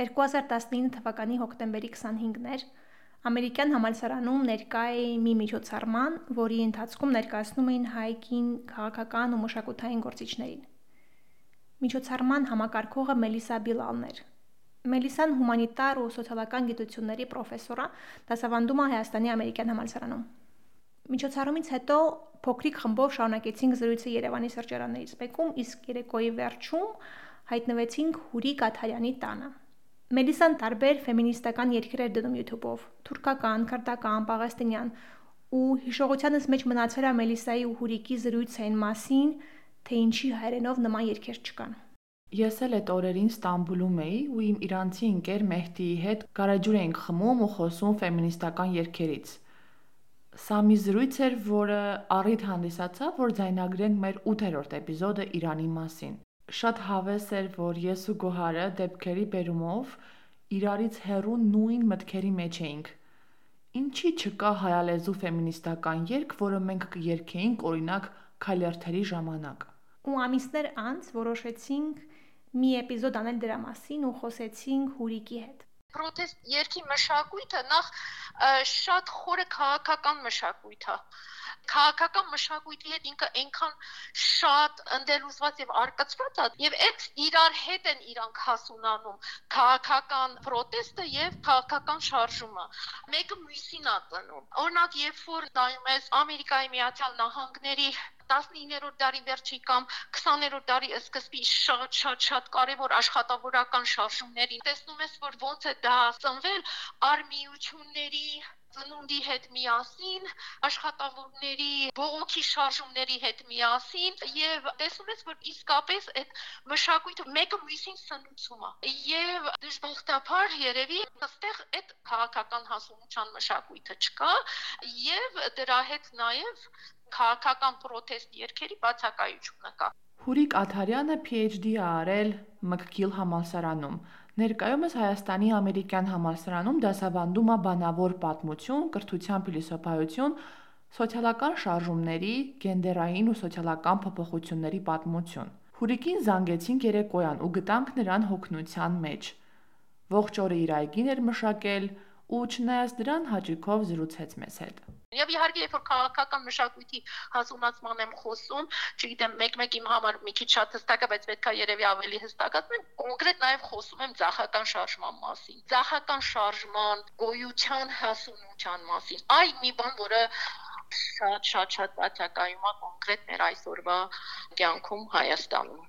2019 թվականի հոկտեմբերի 25-ն էր, ամերիկյան համալսարանում ներկա էի մի միջոցառման, որի ընթացքում ներկայացնում էին հայկին քաղաքական ու մշակութային գործիչներին։ Միջոցառման համակարգողը Մելիսա Բիլալն էր։ Մելիսան հումանիտար ու սոցիալական գիտությունների պրոֆեսոր է, դասավանդում է Հայաստանի ամերիկյան համալսարանում։ Միջոցառումից հետո փոքրիկ խմբով շարունակեցինք զրույցը Երևանի սրճարաններից մեկում, իսկ երեկոյի վերջում հայտնվեցինք Հուրիկ Աթարյանի տանը։ Մելիսան տարբեր ֆեմինիստական երգեր էր դնում YouTube-ով՝ թուրքական, քրդական, պաղեստինյան, ու հիշողությանս մեջ մնացել է Մելիսայի ու Հուրիկի զրույցային մասին, թե ինչի հայերենով նման երգեր չկան։ Ես էլ այդ օրերին Ստամբուլում էի ու իմ իրանցի ընկեր Մեհդիի հետ գարեջուր էինք խմում ու խոսում ֆեմինիստական երգերից։ Սա մի զրույց էր, որը առիթ հանդիսացավ, որ ձայնագրենք մեր 8-րդ էպիզոդը Իրանի մասին։ Շատ հավես էր, որ ես ու Գոհարը դեպքերի բերումով իրարից հեռու նույն մտքերի մեջ էինք։ Ինչի չկա հայալեզու ֆեմինիստական երգ, որը մենք կերքեինք օրինակ քայլերթերի ժամանակ։ Ու ամիսներ անց որոշեցինք մի էպիզոդ անել դրա մասին ու խոսեցինք Հուրիկի հետ պրոտեստ երկի մշակույթը նախ շատ խորը քաղաքական մշակույթ է քաղաքական մշակույթի հետ ինքը այնքան շատ ընդելուզված եւ արկածված է եւ այդ իրար հետ են իրանք հասունանում քաղաքական պրոտեստը եւ քաղաքական շարժումը մեկը մյուսին է տնում օրինակ երբ որ նայում ես ամերիկայի միացյալ նահանգների 19-րդ դարի վերջի կամ 20-րդ դարի սկզբի շատ շատ շատ կարևոր աշխատավորական շարժումներին տեսնում ես որ ոնց է դա ծնվել արմիությունների ծնունդի հետ միասին, աշխատավորների բողոքի շարժումների հետ միասին եւ տեսնում ես որ իսկապես այդ մշակույթը մեկը մյուսին սնուցում է եւ դժբախտաբար երևի այստեղ այդ քաղաքական հասունության մշակույթը չկա եւ դրա հետ նաեւ քաղաքական պրոտեստ երկերի բացակայությունը կա Հուրիկ Աթարյանը PhD է արել McGill համալսարանում Ներկայումս Հայաստանի ամերիկյան համալսարանում դասավանդում է բանավոր պատմություն, կրթության փիլիսոփայություն, սոցիալական շարժումների, գենդերային ու սոցիալական փոփոխությունների պատմություն։ Հուրիկին զանգեցինք երեկոյան ու գտանք նրան հոգնության մեջ։ Ողջ օրը իր այգին էր մշակել ու չնայած դրան հաճիկով զրուցեց մեզ հետ։ Եվ իհարկե, երբ որ քաղաքական մշակույթի հասունացման եմ խոսում, չգիտեմ, մեկ-մեկ իմ համար մի քիչ շատ հստակ է, բայց պետքա երևի ավելի հստակացնեմ, կոնկրետ նաև խոսում եմ ցախական շարժման մասին։ Ցախական շարժման գոյության հասունության մասին։ Այ մի բան, որը շատ շատ շատ բացակայում է կոնկրետ մեր այսօրվա կյանքում Հայաստանում։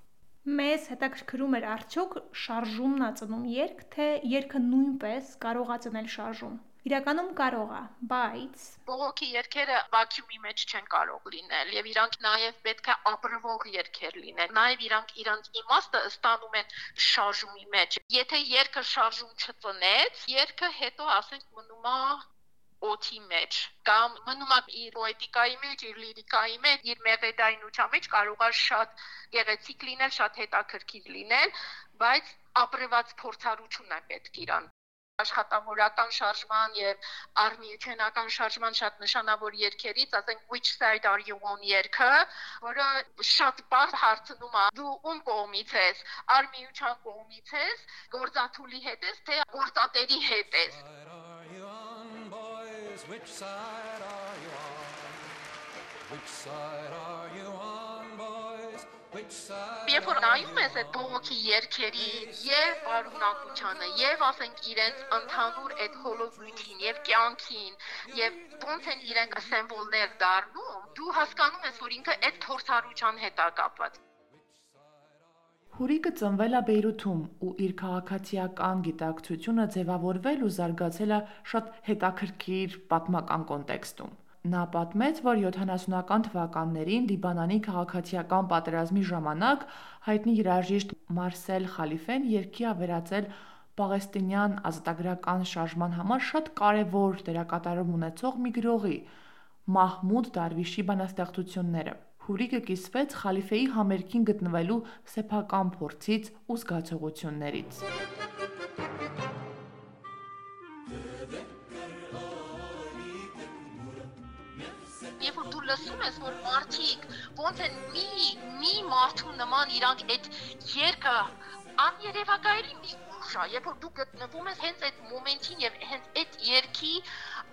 Մեզ հետաքրքրում էր արդյոք շարժումն է ծնում երկ, թե երգը նույնպես կարող է ծնել շարժում։ Իրականում կարող է, բայց բողոքի երգերը վակյումի մեջ չեն կարող լինել եւ իրանք նաեւ պետք է ապրվող երգեր լինեն։ Նաեւ իրանք իրանք իմաստը ստանում են շարժումի մեջ։ Եթե երգը շարժում չծնեց, երգը հետո ասենք մնում է օթի մեջ կամ մնում է իր պոետիկայի մեջ, իր լիրիկայի մեջ, իր մեղեդայնության մեջ կարող է շատ գեղեցիկ լինել, շատ հետաքրքիր լինել, բայց ապրված փորձառություն է պետք իրան աշխատավորական շարժման եւ արմիությունական շարժման շատ նշանավոր երգերից, ասենք Which Side Are You On երգը, որը շատ բարձ հարցնում է դու ում կողմից ես, արմիության կողմից ես, գործաթուլի հետ ես, թե գործատերի հետ ես։ Which side are you on? Which side are you on? Երբ որ նայում ես այդ բողոքի երգերի եւ արունակությանը եւ ասենք իրենց ընդհանուր այդ հոլովույթին եւ կյանքին եւ ոնց են իրենք սիմվոլներ դառնում, դու հասկանում ես, որ ինքը այդ փորձառության հետ է կապված։ Հուրիկը ծնվել է Բեյրութում ու իր քաղաքացիական գիտակցությունը ձևավորվել ու զարգացել է շատ հետաքրքիր պատմական կոնտեքստում։ Նա պատմեց, որ 70-ական թվականներին Լիբանանի քաղաքացիական պատերազմի ժամանակ հայտնի երաժիշտ Մարսել Խալիֆեն երգի ավերածել պաղեստինյան ազատագրական շարժման համար շատ կարևոր դերակատարում ունեցող մի գրողի՝ Մահմուդ Դարվիշի բանաստեղծությունները։ Հուրիկը կիսվեց Խալիֆեի համերգին գտնվելու սեփական փորձից ու զգացողություններից։ լսում ես, որ մարդիկ ոնց են մի մի մարդու նման իրանք այդ երկը աներևակայելի մի ուժ է, երբ որ դու գտնվում ես հենց այդ մոմենտին եւ հենց այդ երկի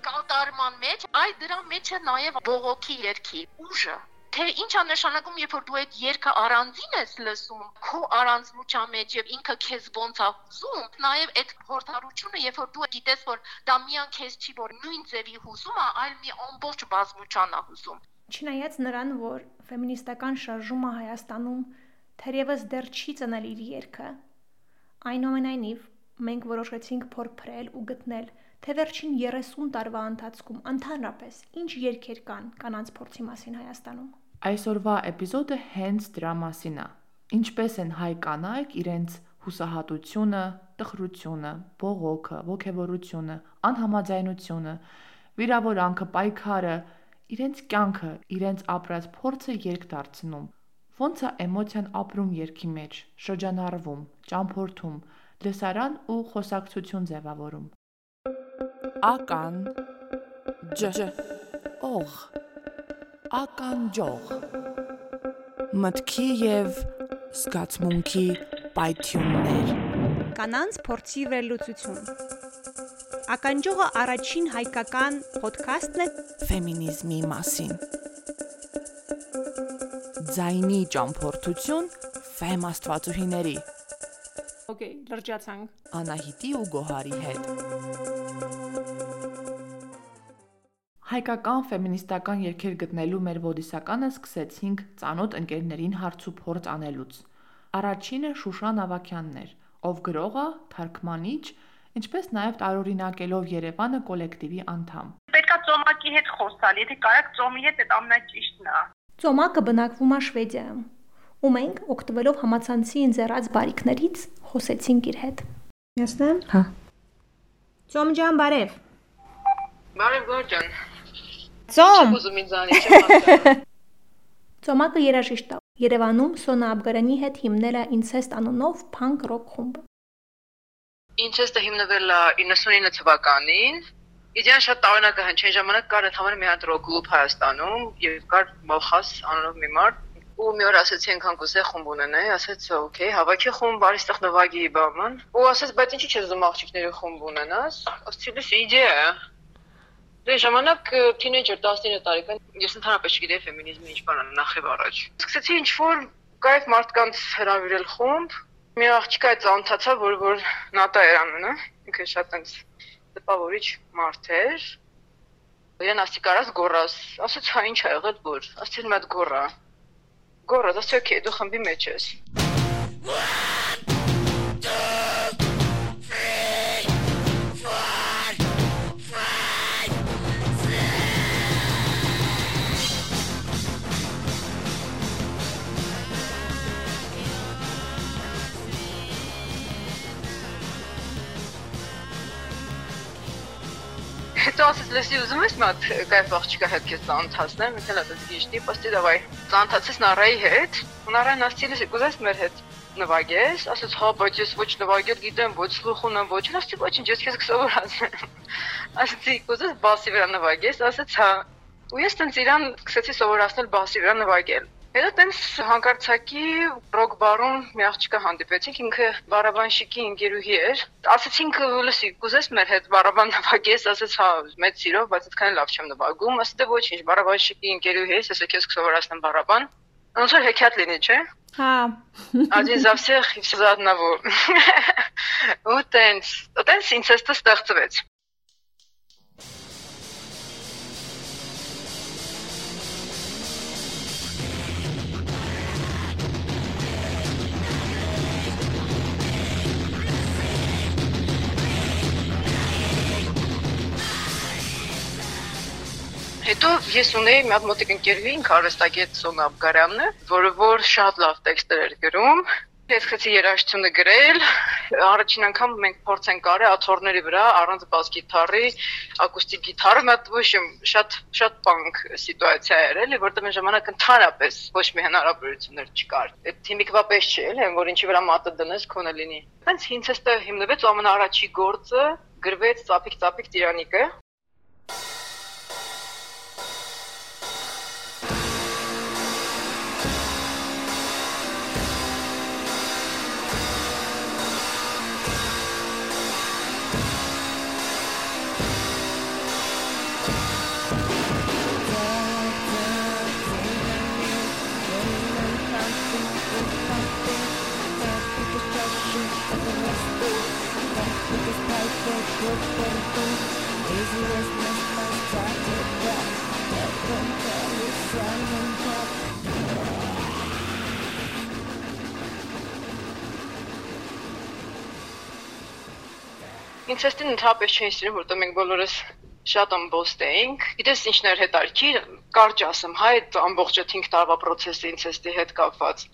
կատարման մեջ, այ դրա մեջ է նաեւ բողոքի երկի ուժը թե ինչ է նշանակում, երբ որ դու այդ երգը առանձին ես լսում, քո առանձնության մեջ եւ ինքը քեզ ոնց է հուզում, նաեւ այդ փորձառությունը, երբ որ դու գիտես, որ դա միան քեզ չի, որ նույն ձևի հուզում է, այլ մի ամբողջ բազմության է հուզում։ Չնայած նրան, որ ֆեմինիստական շարժումը Հայաստանում թերևս դեռ չի ծնել իր երգը, այնուամենայնիվ մենք որոշեցինք փորփրել ու գտնել, թե վերջին 30 տարվա ընթացքում ընդհանրապես ինչ երգեր կան կանանց փորձի մասին Հայաստանում։ Այսօրվա էպիզոդը հենց դրա մասին է։ Ինչպես են հայ կանայք իրենց հուսահատությունը, տխրությունը, բողոքը, ողքեվորությունը, անհամաձայնությունը, վիրավորանքը, պայքարը, իրենց կյանքը, իրենց ապրած փորձը երկ դարձնում Ոնց է էմոցիան ապրում երգի մեջ, շրջանառվում, ճամփորդում, լսարան ու խոսակցություն ձևավորում։ Ական ջ օղ ականջող մտքի եւ զգացմունքի պայթյուններ կանանց փորձի վերլուծություն ականջողը առաջին հայկական ոդքասթն է ֆեմինիզմի մասին ձայնի ճամփորդություն ֆեմ աստվածուհիների։ Okay, լրջացանք։ Անահիտի ու Գոհարի հետ հայկական ֆեմինիստական երգեր գտնելու մեր ոդիսականը սկսեցինք ծանոթ ընկերներին հարցուփորձ անելուց։ Առաջինը Շուշան Ավակյանն էր, ով գրողը, թարգմանիչ, ինչպես նաև տարօրինակելով Երևանը կոլեկտիվի անդամ։ Պետքա ծոմակի հետ խոսալ, եթե կարաք ծոմի հետ այդ ամենաճիշտն է։ Ծոմակը բնակվում է Շվեդիայում, ու մենք օգտվելով համացանցի ընձեռած բարիկներից խոսեցինք իր հետ։ Ես նեմ։ Հա։ Ծոմ ջան, բարև։ Բարև, Գորջան։ Ծոմ։ Ուզում ինձ անի չեմ Ծոմակը երաժիշտ է։ Երևանում Սոնա Աբգարյանի հետ հիմնել է Incest անունով փանկ ռոք խումբ։ Incest-ը հիմնվել է 99 թվականին Իդեան շատ տարօրինակ է հնչեն ժամանակ կար ընդհանուր մի հատ ռոք կլուբ Հայաստանում եւ կար Մոխաս անունով մի մարդ ու մի օր ասեցի ենքան կուզե խումբ ունենայի, ասեց օքեյ, հավաքի խումբ, բարի ստեղ նվագի բաման։ Ու ասեց, բայց ինչի՞ չես ուզում աղջիկների խումբ ունենաս։ Ասեցի, լույս իդեա է։ Դե ժամանակ թինեյջեր 19 տարեկան ես ընդհանրապես չգիտեի ֆեմինիզմը ինչ բան է նախև առաջ։ Սկսեցի ինչ որ կայֆ մարդկանց հravirել խումբ։ Մի աղջիկա ծանոթացա, որ որ նատա էր անունը։ Ինքը շատ այնց տպավորիչ մարդ էր։ Իրեն ասի կարաս գորաս, ասաց հա ինչ ա եղել որ, ասել մի հատ գորա։ Գորա, ասացի օքեյ, դու խմբի մեջ ես։ Հետո ասես, լսի, ուզում ես մի հատ կայֆ աղջիկա հետ քեզ ծանոթացնեմ, ինքն էլ ասես, գիշտի, պստի դավայ։ Ծանոթացես Նարայի հետ, Նարան ասել է, կուզես մեր հետ նվագես, ասես, հա, բայց ես ոչ նվագել գիտեմ, ոչ слух ունեմ, ոչ, ասեցի, ոչինչ, ես քեզ կսովորացնեմ։ Ասեցի, կուզես բասի վրա նվագես, ասեց, հա։ Ու ես տենց իրան սկսեցի սովորացնել բասի վրա նվագել։ Հետո տենց հանկարծակի ռոք բարում մի աղջիկա հանդիպեցինք, ինքը Բարաբանշիկի ընկերուհի էր։ Ասացինք, լսի, կուզես մեր հետ Բարաբան նվագես, ասաց, հա, մեծ սիրով, բայց այդքան լավ չեմ նվագում, ասեցի, ոչինչ, Բարաբանշիկի ընկերուհի ես, ասա քեզ կսովորացնեմ Բարաբան։ Ոնց որ հեքիաթ լինի, չէ՞։ Հա։ Ազին զավսեղ իվս զադնավո։ Ու տենց, տենց ինձ էստը ստեղծվեց։ Հետո ես ունեի մի հատ մոտիկ ընկերուհի, ինքը արվեստագետ Սոնա Աբգարյանն է, որը որ շատ լավ տեքստեր էր գրում։ Ես խեցի երաժշտությունը գրել։ Առաջին անգամ մենք փորձ ենք արել աթոռների վրա առանց բաս գիտարի, ակուստիկ գիտարը, մատ ոչ շատ շատ պանկ սիտուացիա էր, էլի, որտեղ մեր ժամանակ ընդհանրապես ոչ մի հնարավորություններ չկար։ Այդ թիմիկվա պես չէ, էլի, որ ինչի վրա մատը դնես, քոնը լինի։ Հենց ինձ էստը հիմնվեց ամենաառաջի գործը, գրվեց ծափիկ-ծափիկ տիրանիկը, Ինցեստին ընդհանրապես չէին սիրում, որտեղ մենք բոլորս շատ ամբոստ էինք։ Գիտես ինչն էր հետարքի, կարճ ասեմ, հայ այդ ամբողջը 5 տարվա process-ը ինցեստի հետ կապված։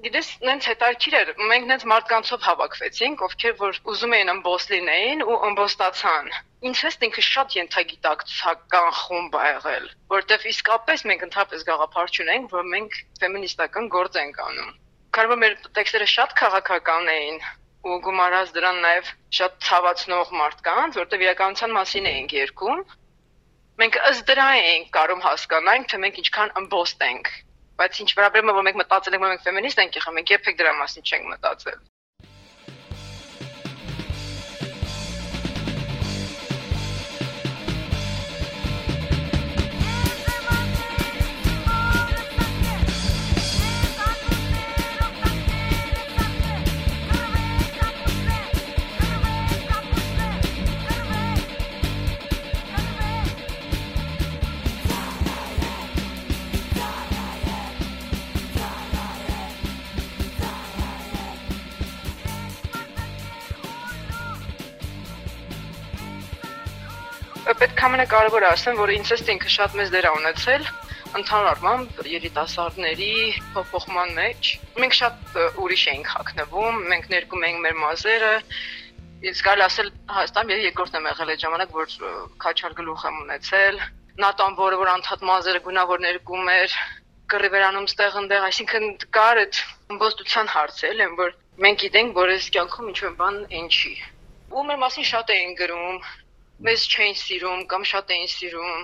Գիտես, նենց հետարքիր էր, մենք նենց մարդկանցով հավաքվեցինք, ովքեր որ ուզում էին ամբոս լինեին ու ամբոստացան։ Ինցեստ ինքը շատ ենթագիտակցական խումբ ա եղել, որտեվ իսկապես մենք ընդհանրապես գաղափար չունենք, որ մենք ֆեմինիստական գործ ենք անում։ Կարո՞ղ մեր տեքստերը շատ քաղաքական էին, ու գումարած դրան նաև շատ ցավացնող մարդկանց, որտեղ իրականության մասին էինք երկում։ Մենք ըստ դրա էինք կարող հասկանանք, թե մենք ինչքան ըմբոստ ենք։ Բայց ինչ է, որ մենք մտածել ենք, որ մենք ֆեմինիստ ենք եղել, մենք երբեք դրա մասին չենք մտածել։ ամենակարևորը ասեմ, որ ինցեստ ինքը շատ մեծ դեր ունեցել ընդհանուր առմամբ երիտասարդների փոփոխման մեջ։ Մենք շատ ուրիշ էինք հակնվում, մենք ներկում էինք մեր մազերը, Իսկ կարելի ասել Հայաստան եւ երկրորդն եմ եղել այդ ժամանակ, որ քաչալ գլուխ եմ ունեցել։ Նատան, որը որ անդադ մազերը գունավոր ներկում էր, կռի վերանում ստեղ ընդեղ, այսինքն կար այդ ըմբոստության հարցել են, որ մենք գիտենք, որ այս կյանքում ինչ-որ բան այն չի։ Ու մեր մասին շատ էին գրում, մեզ չէին սիրում կամ շատ էին սիրում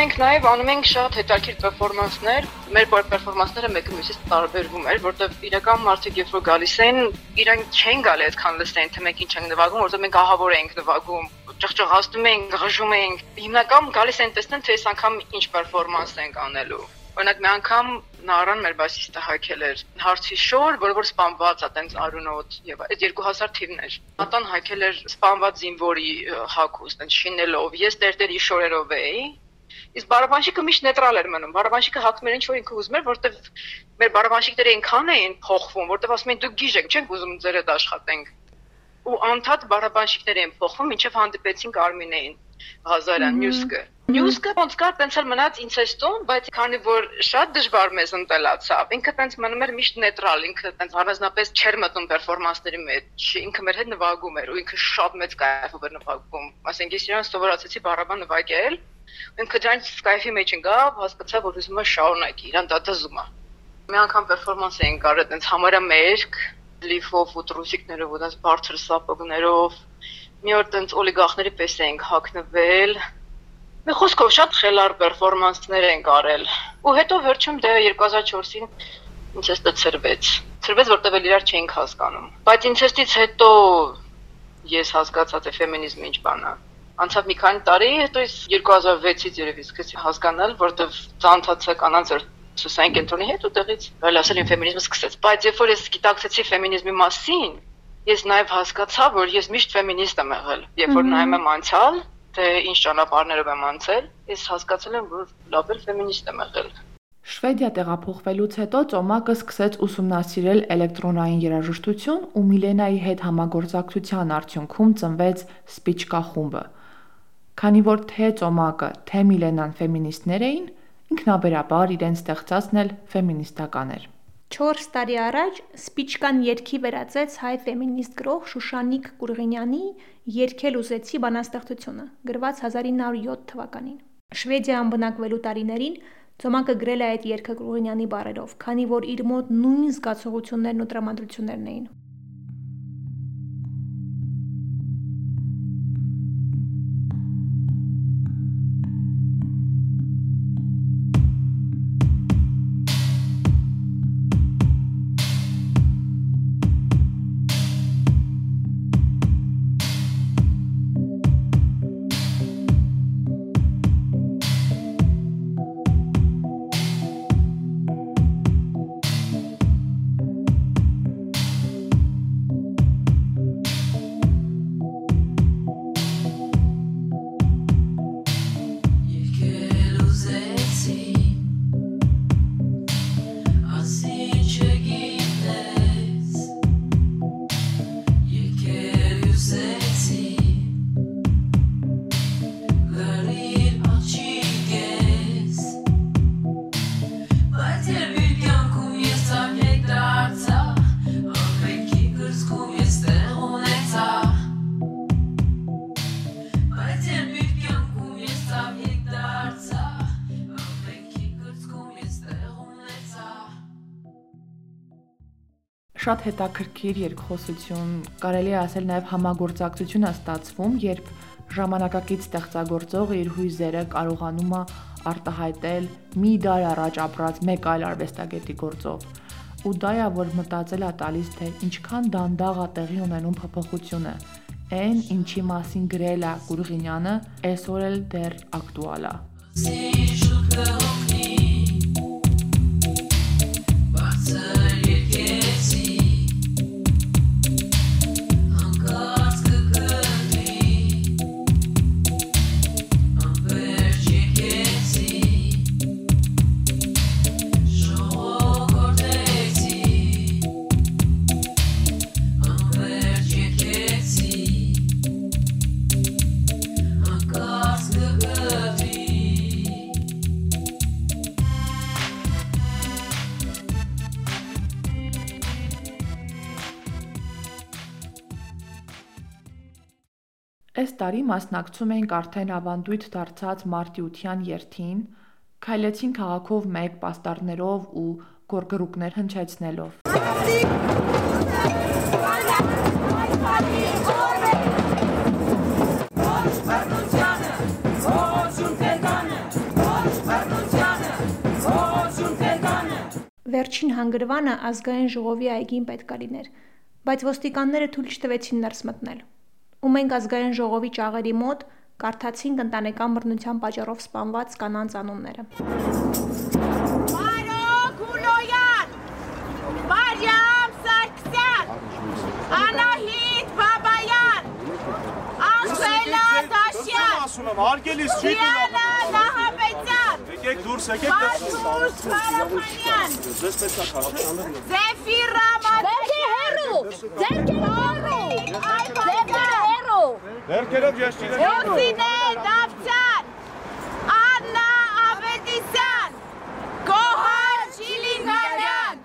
Մենք նաև անում ենք շատ հետաքրքիր պերֆորմանսներ։ Մեր պերֆորմանսները մեկը մյուսից տարբերվում էր, որտեղ իրական մարդիկ երբ որ գալիս են, իրանք չեն գալի այդքան լսեն, թե մենք ինչ ենք նվագում, որտեղ մենք ահավոր ենք նվագում, ճղճղացնում ենք, ղժում ենք։ Հիմնական գալիս են տեսնեն, թե այս անգամ ինչ պերֆորմանս ենք անելու։ Օրինակ մի անգամ նարան մեր բասիստը հակել էր հարցի շոր, որը որ սպանված է տենց արունոտ եւ այդ 2000 թիվն էր։ Ատան հակել էր սպանված զինվորի հակուստ, տենց շինելով։ Ես տերտերի շորերով էի, Իսկ բարաբանշիկը միշտ նեյտրալ էր մնում։ Բարաբանշիկը հակնում էր ինչ որ ինքը ուզում էր, որտեվ մեր բարաբանշիկները այնքան էին փոխվում, որտեվ ասում էին դուք գիժ եք, չենք ուզում ձեր հետ աշխատենք։ Ու անդադ բարաբանշիկներ էին փոխվում, ինչեվ հանդիպեցինք Արմինեին Ղազարյան Նյուսկը։ Նյուսկը ոնց կար տենց էլ մնաց ինցեստում, բայց քանի որ շատ դժվար մեզ ընտելացավ, ինքը տենց մնում էր միշտ նեյտրալ, ինքը տենց առանձնապես չէր մտնում պերֆորմանսների մեջ, ինքը մեր հետ նվագում էր ու ինքը շատ մեծ կայֆով էր նվագում։ Ասենք ես իրան սովորացեցի բարաբան նվագել, Ինքը դրանց Skype-ի մեջ ընկավ, հասկացա, որ ուզում է շարունակի, իրան դա դզում է։ Մի անգամ պերֆորմանս էին կարել, այնց համարյա մերկ, լիֆով ու տրուսիկներով ու այնց բարձր սապոգներով։ Մի օր այնց օլիգարխների պես էինք հակնվել։ Մի խոսքով շատ խելար պերֆորմանսներ են կարել։ Ու հետո վերջում դե 2004-ին ինցեստը ծրվեց։ Ծրվեց, որտեղ էլ իրար չէինք հասկանում։ Բայց ինցեստից հետո ես հասկացա, թե ֆեմինիզմը ինչ բան է անցավ մի քանի տարի, հետո ես 2006-ից երևի սկսեցի հասկանալ, որտեվ ծանոթացա կանանց սոսային կենտրոնի հետ ու տեղից վերլասել իմ ֆեմինիզմը սկսեց։ Բայց երբ որ ես գիտակցեցի ֆեմինիզմի մասին, ես նաև հասկացա, որ ես միշտ ֆեմինիստ եմ եղել։ Երբ որ նայում եմ անցյալ, թե ինչ ճանապարհներով եմ անցել, ես հասկացել եմ, որ լավ էլ ֆեմինիստ եմ եղել։ Շվեդիա տեղափոխվելուց հետո Ծոմակը սկսեց ուսումնասիրել էլեկտրոնային երաժշտություն ու Միլենայի հետ համագործակցության արդյունքում ծնվեց Սպիչկա խումբը։ Քանի որ թե Ծոմակը, թե Միլենան ֆեմինիստներ էին, ինքնաբերաբար իրեն ստեղծածն էլ ֆեմինիստական էր։ 4 տարի առաջ Սպիչկան երկի վերածեց հայ ֆեմինիստ գրող Շուշանիկ Կուրղինյանի Երկել ուզեցի բանաստեղծությունը, գրված 1907 թվականին։ Շվեդիայում բնակվելու տարիներին Ծոմակը գրել է այդ երկը Կուրղինյանի բառերով, քանի որ իր մոտ նույն զգացողություններն ու տրամադրություններն էին։ շատ հետաքրքիր երկխոսություն, կարելի է ասել նաև համագործակցություն է ստացվում, երբ ժամանակակից ստեղծագործողը իր հույզերը կարողանում է արտահայտել մի դար առաջ ապրած մեկ այլ արվեստագետի գործով։ Ու դա է, որ մտածել է տալիս, թե ինչքան դանդաղ է տեղի ունենում փոփոխությունը։ Այն, ինչի մասին գրել է Գուրգինյանը, այսօր էլ դեռ ակտուալ է։ Si Այս տարի մասնակցում էինք արդեն ավանդույթ դարձած մարտիության երթին, քայլեցին քաղաքով մեկ պաստառներով ու գորգռուկներ հնչեցնելով։ Վերջին հանգրվանը ազգային ժողովի այգին պետք է լիներ, բայց ոստիկանները թույլ չտվեցին ներս մտնել ու մենք ազգային ժողովի ճաղերի մոտ կարդացինք ընտանեկան բռնության պատճառով սպանված կանանց անունները։ Մարո Գուլոյան, Մարիամ Սարգսյան, Անահիտ Բաբայան, Անխելա Դաշյան, ասում եմ, հարգելիս չի Դիանա Նահապետյան, եկեք դուրս, եկեք դուրս։ Մարտուս Փարոփանյան, Ձեզ պետք է քաղաքանալ։ Զեֆիր Ռաման, Ձերքի հերու, ձերքի հերու, ձերքի Վերքերով ես չիրեք։ Հոսինե Դավթյան, Աննա Ավետիսյան, Գոհար Չիլինարյան,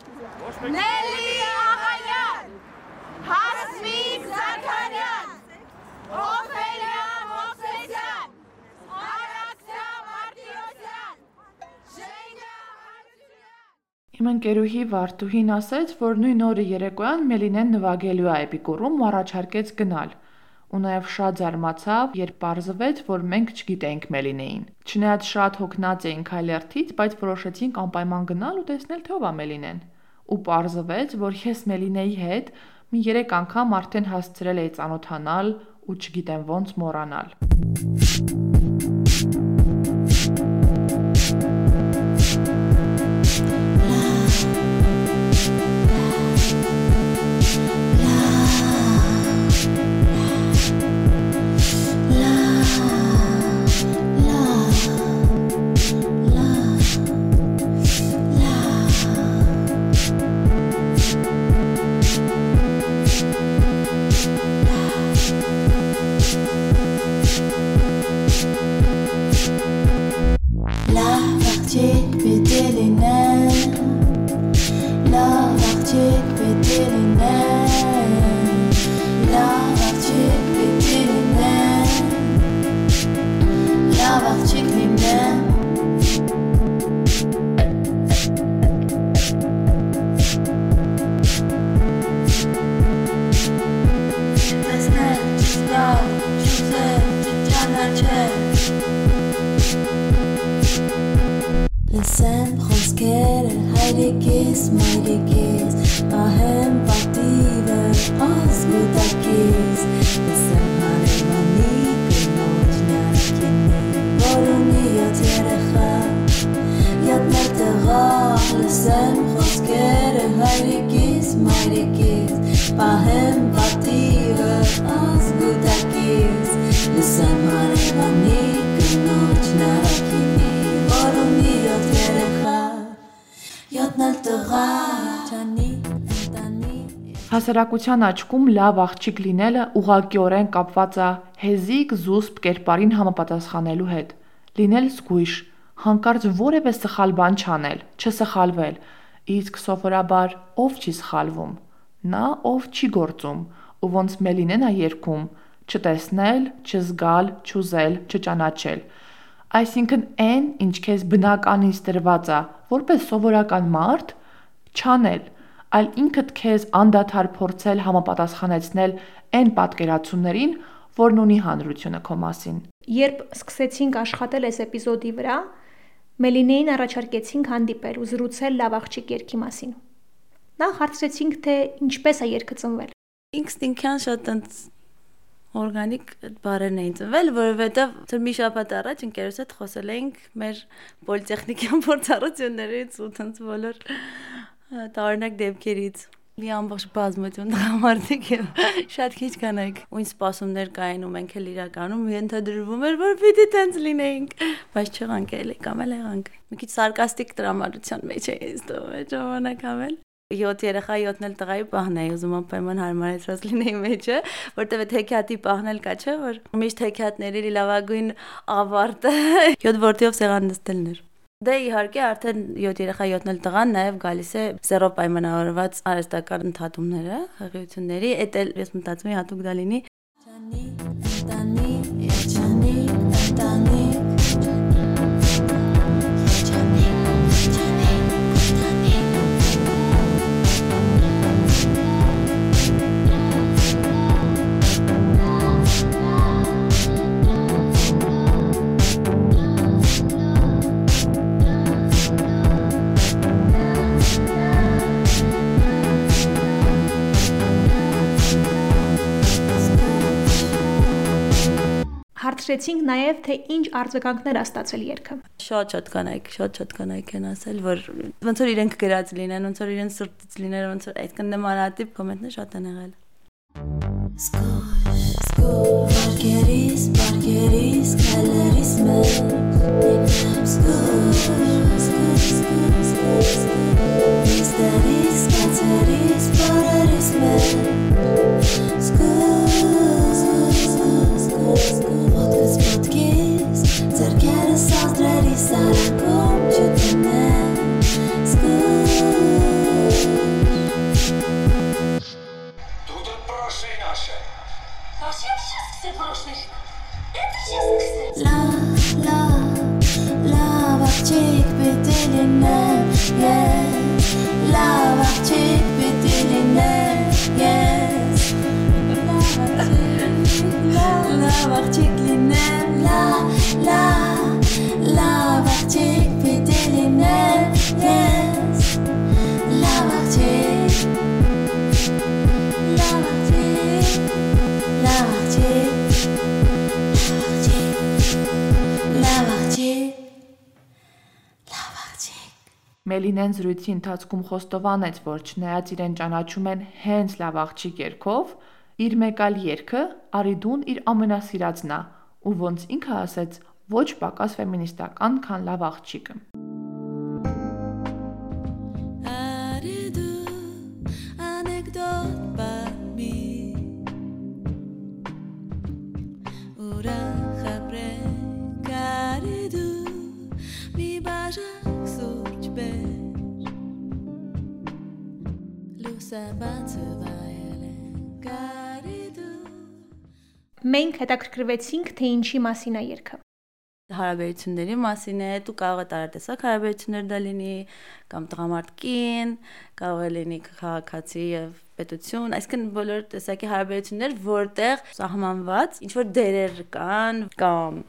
Նելի Աղայան, Հասմիկ Զաքարյան, Օֆելիա Մովսեսյան, Արաքսյա Մարտիրոսյան, Ժենգա Հարությունյան։ Իմ ընկերուհի Վարդուհին ասաց, որ նույն օրը երեկոյան Մելինեն նվագելու է Էպիկուրում ու առաջարկեց գնալ ու նաև շատ զարմացավ, երբ պարզվեց, որ մենք չգիտենք Մելինեին։ Չնայած շատ հոգնած էինք այլերթից, բայց որոշեցինք անպայման գնալ ու տեսնել թե ով է Մելինեն։ Ու պարզվեց, որ ես Մելինեի հետ մի 3 անգամ արդեն հասցրել էի ծանոթանալ ու չգիտեմ ոնց մոռանալ։ Հասարակության աչքում լավ աղջիկ լինելը ուղղակիորեն կապված է հեզիկ զուսպ կերպարին համապատասխանելու հետ։ Լինել զգույշ, հանկարծ որևէ սխալ բան չանել, չսխալվել, իսկ սովորաբար ով չի սխալվում։ Նա, ով չի գործում, ու ոնց Մելինեն է երգում, չտեսնել, չզգալ, չուզել, չճանաչել։ Այսինքն այն, ինչ քեզ բնականից տրված է, որպես սովորական մարդ, չանել այլ ինքդ քեզ անդադար փորձել համապատասխանեցնել այն պատկերացումներին, որն ունի հանրությունը քո մասին։ Երբ սկսեցինք աշխատել այս էպիզոդի վրա, Մելինեին առաջարկեցինք հանդիպել ու զրուցել լավ աղջիկ երգի մասին։ Նախ հարցրեցինք, թե ինչպես է երգը ծնվել։ Ինքս ինքան շատ ընդ օրգանիկ բարերն էին ծնվել, որովհետև մի շաբաթ առաջ ընկերոս հետ խոսել էինք մեր պոլիտեխնիկյան փորձառություններից ու տենց բոլոր տարօրինակ դեպքերից մի ամբողջ բազմություն դրամատիկ եւ շատ քիչ կանայք ու ինձ սպասումներ կային ու մենք էլ իրականում ենթադրվում էր որ պիտի տենց լինեինք բայց չեղանք էլի կամ էլ եղանք մի քիչ սարկաստիկ դրամատության մեջ էի ստում այդ ժամանակ ամեն 7 երեխա 7-ն էլ տղայի պահն է ուզում անպայման հարմարեցրած լինեի մեջը, որտեվ այդ հեքիաթի պահն էլ կա, չէ՞ որ միշտ հեքիաթների լավագույն ավարտը 7 որդիով սեղան նստելն էր։ Դե իհարկե արդեն 7 երեխա 7-ն էլ տղան նաև գալիս է զերո պայմանավորված արհեստական ընդհատումները, հղիությունների, էդ էլ ես մտածում եմ հատուկ դա լինի։ Հարցրեցինք նաև, թե ինչ արձագանքներ ա ստացել երգը։ Շատ-շատ կանայք, շատ-շատ կանայք են ասել, որ ոնց որ իրենք գրած լինեն, ոնց որ իրենց սրտից լիներ, ոնց որ այդքան նմանատիպ կոմենտներ շատ են եղել։ Սկոյ, սկոյ, վարկերիս, վարկերիս, քալերիս մեջ։ Սկոյ, սկոյ, սկոյ, սկոյ, Իստերիս, կացերիս, բարերիս մեջ։ didn't know. Yeah. Մելինեն զրույցի ընթացքում խոստովանեց, որ չնայած իրեն ճանաչում են հենց լավ աղջիկ երգով, իր մեկ այլ երգը Արիդուն իր ամենասիրածն է, ու ոնց ինքը ասեց, ոչ պակաս ֆեմինիստական, քան լավ աղջիկը։ Մենք հետաքրքրվեցինք, թե ինչի մասին է երգը հարաբերությունների մասին է, դու կարող է տարատեսակ հարաբերություններ դա լինի, կամ տղամարդկին, կարող է լինի քաղաքացի եւ պետություն, այսինքն բոլոր տեսակի հարաբերություններ, որտեղ սահմանված ինչ որ դերեր կան կամ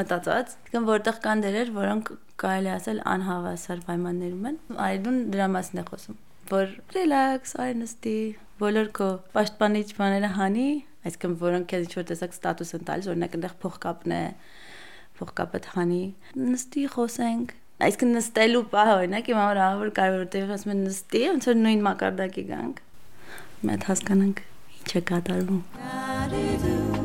մտածած, կամ որտեղ կան դերեր, որոնք կարելի ասել անհավասար պայմաններում են։ Այդուն դրա մասին է խոսում որ ռելաքս, արնստի, բոլոր քո պաշտպանիչ բաները հանի, այսինքն որոնք քեզ ինչ-որ տեսակ ստատուս են տալիս, օրինակ այնտեղ փողկապն է, փողկապը հանի, նստի խոսենք, այսինքն նստելու պահ օրինակ իմ համար ահավոր կարևոր է, որ ասում են նստի, ոնց որ նույն մակարդակի գանք։ Մենք հասկանանք ինչ է կատարվում։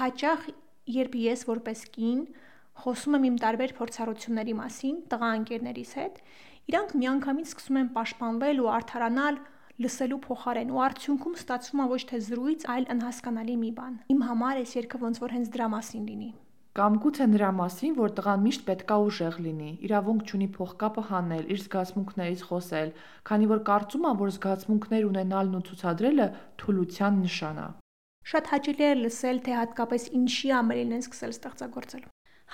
հաճախ երբ ես որպես կին խոսում եմ իմ տարբեր փորձառությունների մասին տղա ընկերներիս հետ, իրանք միանգամից սկսում են պաշտպանվել ու արդարանալ լսելու փոխարեն ու արդյունքում ստացվում է ոչ թե զրույց, այլ անհասկանալի մի բան։ Իմ համար այս երգը ոնց որ հենց դրա մասին լինի։ Կամ գուցե նրա մասին, որ տղան միշտ պետքա ուժեղ լինի, իրավունք չունի փողկապը հանել, իր զգացմունքներից խոսել, քանի որ կարծում է, որ զգացմունքներ ունենալն ու ցուցադրելը թուլության նշան է։ Շատ հաճելի է լսել, թե հատկապես ինչի ամերին են սկսել ստեղծագործել։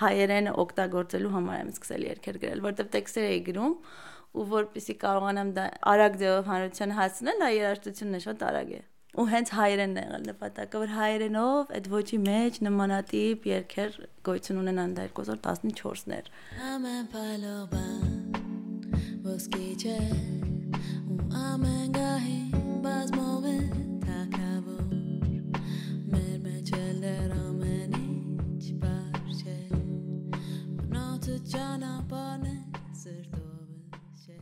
Հայերենը օգտագործելու համար եմ սկսել երգեր գրել, որտեղ տեքստեր էի գրում ու որպեսի կարողանամ դա արագ ձևով հանրության հասցնել, դա երաժշտությունն է շատ արագ է ու հենց հայերենն է եղել նպատակը, որ հայերենով այդ ոչի մեջ նմանատիպ երգեր գոյություն ունենան դա 2014-ներ։ Ամեն պալոբան ոսկիջե ու ամեն գահի բազմով նոթ ճանապարհն է սրտով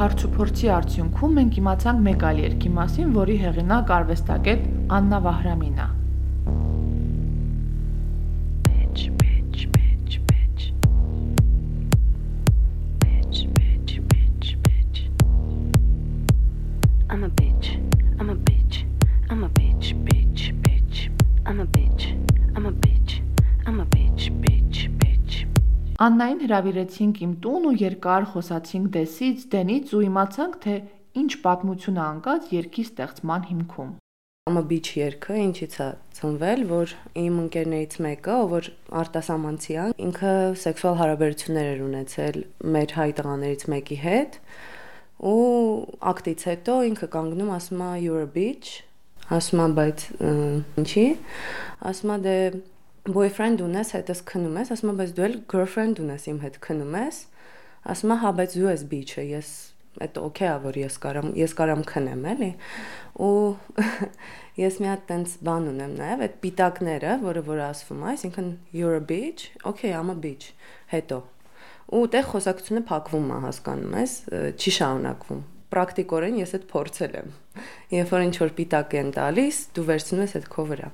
Հարցուփորձի արդյունքում մենք իմացանք մեկ այլ երգի մասին, որի հեղինակ արվեստագետ Աննա Վահրամինն է։ Աննային հրավիրեցինք իմ տուն ու երկար խոսացինք դեսից, դենից ու իմացանք, թե ինչ պատմություն է անկած երկի ստեղծման հիմքում։ Ամա բիչ երգը ինչից է ծնվել, որ իմ ընկերներից մեկը, որ արտասամանցի է, ինքը սեքսուալ հարաբերություններ էր ունեցել մեր հայ տղաներից մեկի հետ ու ակտից հետո ինքը կանգնում ասում է you're a bitch, ասում է բայց ինչի, ասում է դե boyfriend ունես, հետս քնում ես, ասում եմ, բայց դու էլ girlfriend ունես իմ հետ քնում ես։ Ասում եմ, հա, բայց դու ես bitch-ը, ես այդ օքեյ է, որ ես կարամ, ես կարամ քնեմ, էլի։ Ու ես մի հատ տենց բան ունեմ նաև, այդ պիտակները, որը որ ասվում է, այսինքն you're a bitch, okay, I'm a bitch, հետո։ Ու տեղ խոսակցությունը փակվում է, հասկանում ես, չի շարունակվում պրակտիկորեն ես այդ փորձել եմ։ Երբ որ ինչ որ պիտակ են տալիս, դու վերցնում ես այդ քո վրա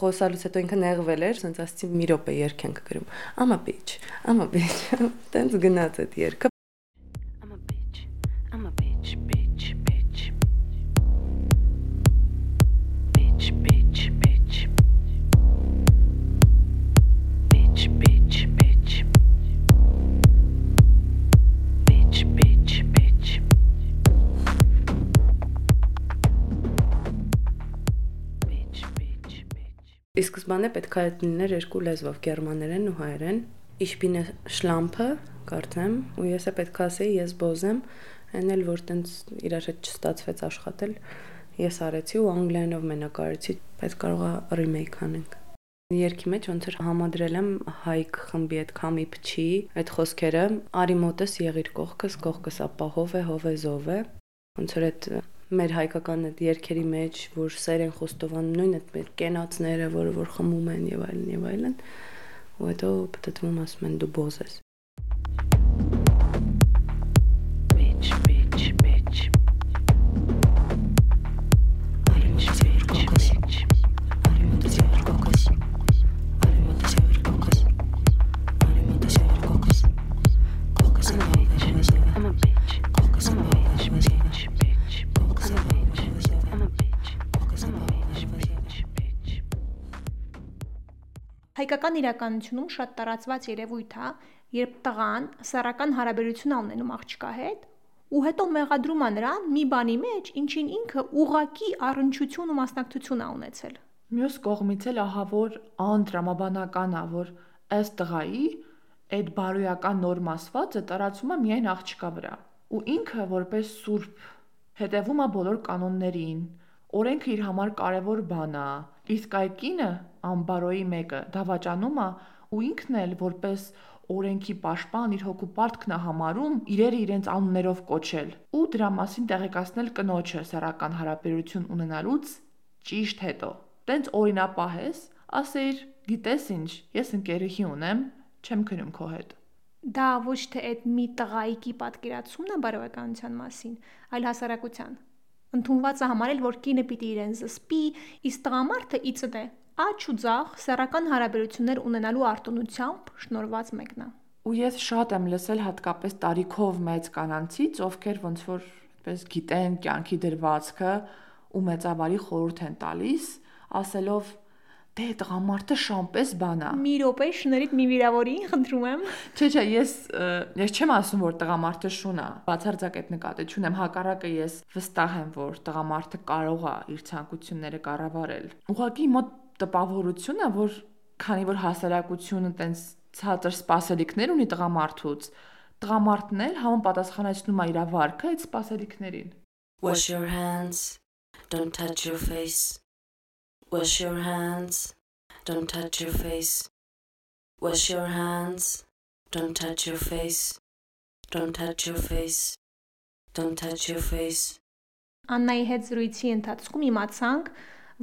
խոսալուց հետո ինքը նեղվել էր, ասենց ասացի մի րոպե երգ ենք գրում։ Ամա bitch, ամա bitch։ Տենց գնաց այդ երգը։ Սկզբանե պետք է լիներ երկու լեզվով՝ գերմաներեն ու հայերեն։ Ich bin Schlampe, կարծեմ, ու ես է պետք է ասեի, ես բոզեմ, այն էլ որ տենց իրար հետ չստացվեց աշխատել, ես արեցի ու անգլերենով մենակարեցի, բայց կարողա remake անենք։ Երկի մեջ ոնց էր համադրել եմ հայկ խմբի այդ քամի փչի այդ խոսքերը արի մոտես եղիր կողքս կողքս է հով է զով է ոնց որ այդ մեր հայկական այդ երկերի մեջ, որ սեր են խոստովանում, նույն այդ մեր կենացները, որը որ խմում են եւ այլն եւ այլն, ու հետո պատտվում ասում են դու բոզ ես։ Հայկական իրականությունում շատ տարածված երևույթ է, երբ տղան սեռական հարաբերություն ունենում աղջկա հետ, ու հետո մեղադրում է նրան մի բանի մեջ, ինչին ինքը ուղակի առնչություն ու մասնակցություն ա ունեցել։ Մյուս կողմից էլ ահա որ անտրամաբանական է, որ ըստ տղայի այդ բարոյական նորմ ասվածը տարածում է միայն աղջկա վրա ու ինքը որպես սուրբ հետևում է բոլոր կանոններին օրենքը իր համար կարևոր բան է իսկ այ կինը անբարոյի մեկը դավաճանում է ու ինքն էլ որպես օրենքի պաշտպան իր հոգու պարտքն է համարում իրերը իրենց անուններով կոչել ու դրա մասին տեղեկացնել կնոջը սեռական հարաբերություն ունենալուց ճիշտ հետո տենց օրինապահ ես ասեիր գիտես ինչ ես ընկերուհի ունեմ չեմ քնում քո հետ։ Դա ոչ թե այդ մի տղայիկի պատկերացումն է բարոյականության մասին, այլ հասարակության։ Ընթունված է համարել, որ կինը պիտի իրեն զսպի, իսկ տղամարդը ի ցդ է աչ ու ձախ սեռական հարաբերություններ ունենալու արտոնությամբ շնորված մեկն է։ Ու ես շատ եմ լսել հատկապես տարիքով մեծ կանանցից, ովքեր ոնց որ այդպես գիտեն կյանքի դրվածքը ու մեծավարի խորհուրդ են տալիս, ասելով Դե տղամարդը շամպես բան է։ Մի րոպե շներից մի վիրավորի, խնդրում եմ։ Չէ, չէ, ես ես չեմ ասում, որ տղամարդը շուն է։ Բացարձակ այդ նկատի չունեմ, հակառակը ես վստահ եմ, որ տղամարդը կարող է իր ցանկությունները կառավարել։ Ուղղակի մոտ տպավորություն է, որ քանի որ հասարակությունը տենց ցածր սպասելիքներ ունի տղամարդուց, տղամարդն էլ համապատասխանեցնում է իր վարքը այդ սպասելիքներին։ Wash your hands. Don't touch your face. Wash your hands. Don't touch your face. Wash your hands. Don't touch your face. Don't touch your face. Don't touch your face. Աննայի հետ զրույցի ընթացքում իմացանք,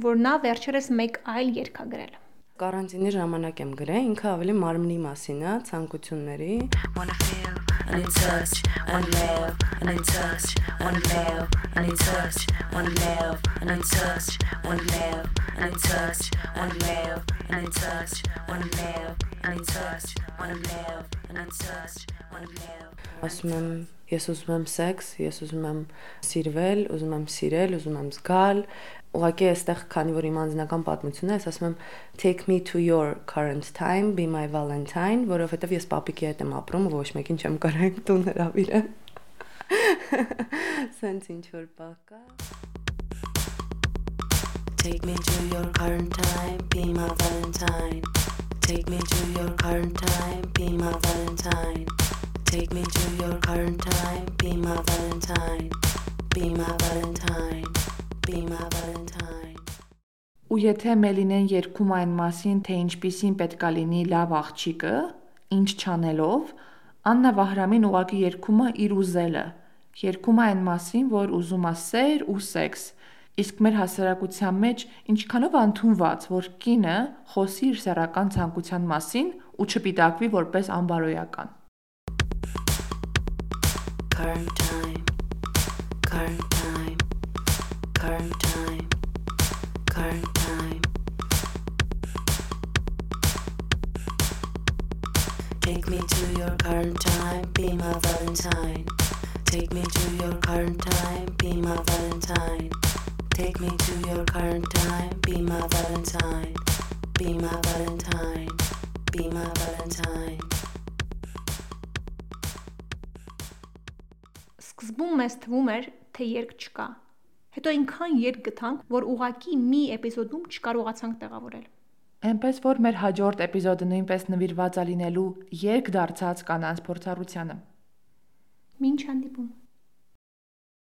որ նա վերջերս մեկ այլ երգ ա գրել։ Կարանտինի ժամանակ եմ գրել, ինքը ավելի մարմնի մասին է, ցանկությունների։ Wanna feel and in touch and love and in touch and love and in touch and love and in touch and love and in touch and love and in touch and love and in touch and love and in touch and love. Ասում եմ, ես ուզում եմ սեքս, ես ուզում եմ սիրվել, ուզում եմ սիրել, ուզում եմ զգալ, ուղղակի այստեղ քանի որ իմ անձնական պատմությունն է, ես ասում եմ take me to your current time, be my valentine, որովհետև ես պապիկի հետ եմ ապրում, ոչ մեկին չեմ կարող տուն հրավիրեմ։ Սենց ինչ որ բակա։ Take me to your current time, be my valentine. Take me to your current time, be my valentine. Take me to your current time, be my valentine. Be my valentine. Be my valentine. Ու եթե Մելինեն երգում այն մասին, թե ինչպիսին պետքա լինի լավ աղջիկը, ինչ չանելով, Աննա Վահրամին ուղակի երգում է իր ուզելը։ Երգում է այն մասին, որ ուզում է սեր ու սեքս։ Իսկ մեր հասարակության մեջ ինչքանով ընդունված, որ կինը խոսի իր սեռական ցանկության մասին ու չպիտակվի որպես անբարոյական։ Current time. Current time. Current time. Current time. Take me to your current time, be my valentine. Take me to your current time, be my valentine. Take me to your current time, be my valentine. Be my valentine. Be my valentine. Սկզբում մեզ թվում էր, թե երգ չկա։ Հետո այնքան երգ գտանք, որ ուղակի մի էպիզոդում չկարողացանք տեղավորել։ Էնպես որ մեր հաջորդ էպիզոդը նույնպես նվիրված է լինելու երկ դարձած կանանց փորձառությանը։ Մինչ հանդիպում։